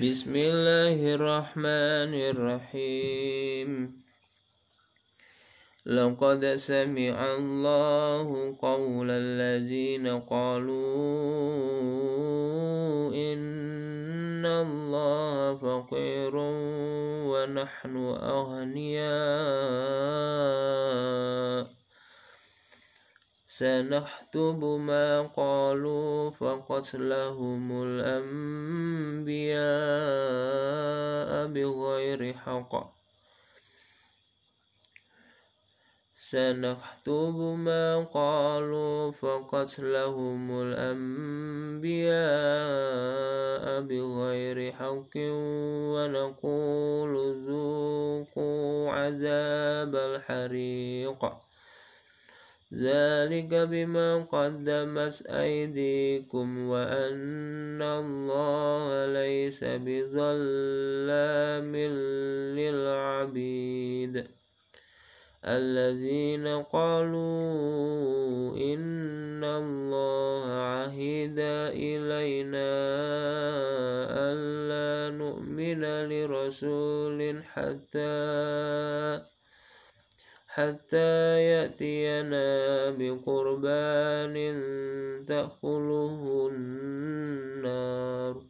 بسم الله الرحمن الرحيم لقد سمع الله قول الذين قالوا إن الله فقير ونحن أغنياء سنكتب ما قالوا فقتلهم الأنبياء بغير حق. سنكتب ما قالوا فقتلهم الأنبياء بغير حق ونقول ذوقوا عذاب الحريق. ذلك بما قدمت أيديكم وأن الله ليس بظلام للعبيد. الذين قالوا إن الله عهد إلينا ألا نؤمن لرسول حتى حتى يأتينا بقربان تأكله النار.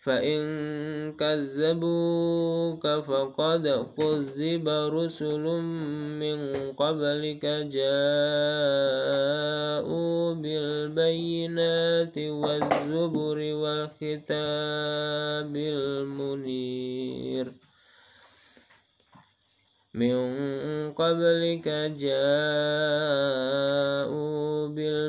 فإن كذبوك فقد كذب رسل من قبلك جاءوا بالبينات والزبر والكتاب المنير من قبلك جاءوا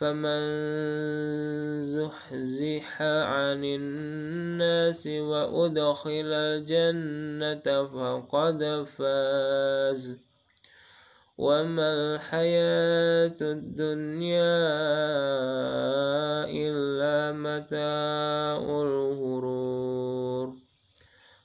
فمن زحزح عن الناس وأدخل الجنة فقد فاز وما الحياة الدنيا إلا متاع الغرور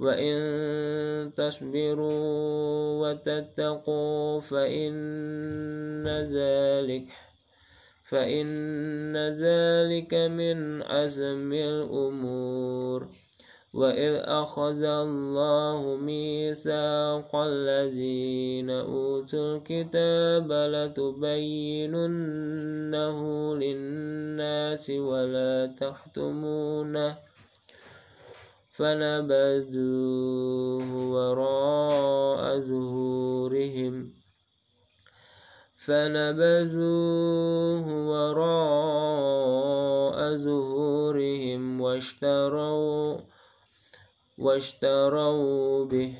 وإن تصبروا وتتقوا فإن ذلك فإن ذلك من عزم الأمور. وإذ أخذ الله ميثاق الذين أوتوا الكتاب لتبيننه للناس ولا تحتمونه فنبذوه وراء ظهورهم. فنبذوه وراء ظهورهم واشتروا واشتروا به.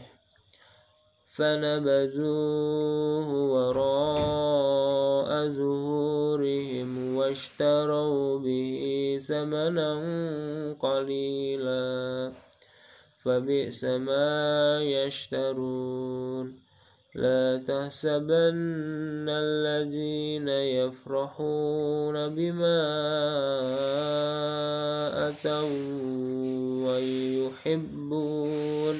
فنبذوه وراء ظهورهم واشتروا به ثمنا قليلا. فبئس ما يشترون لا تحسبن الذين يفرحون بما أتوا ويحبون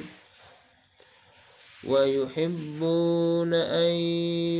ويحبون أن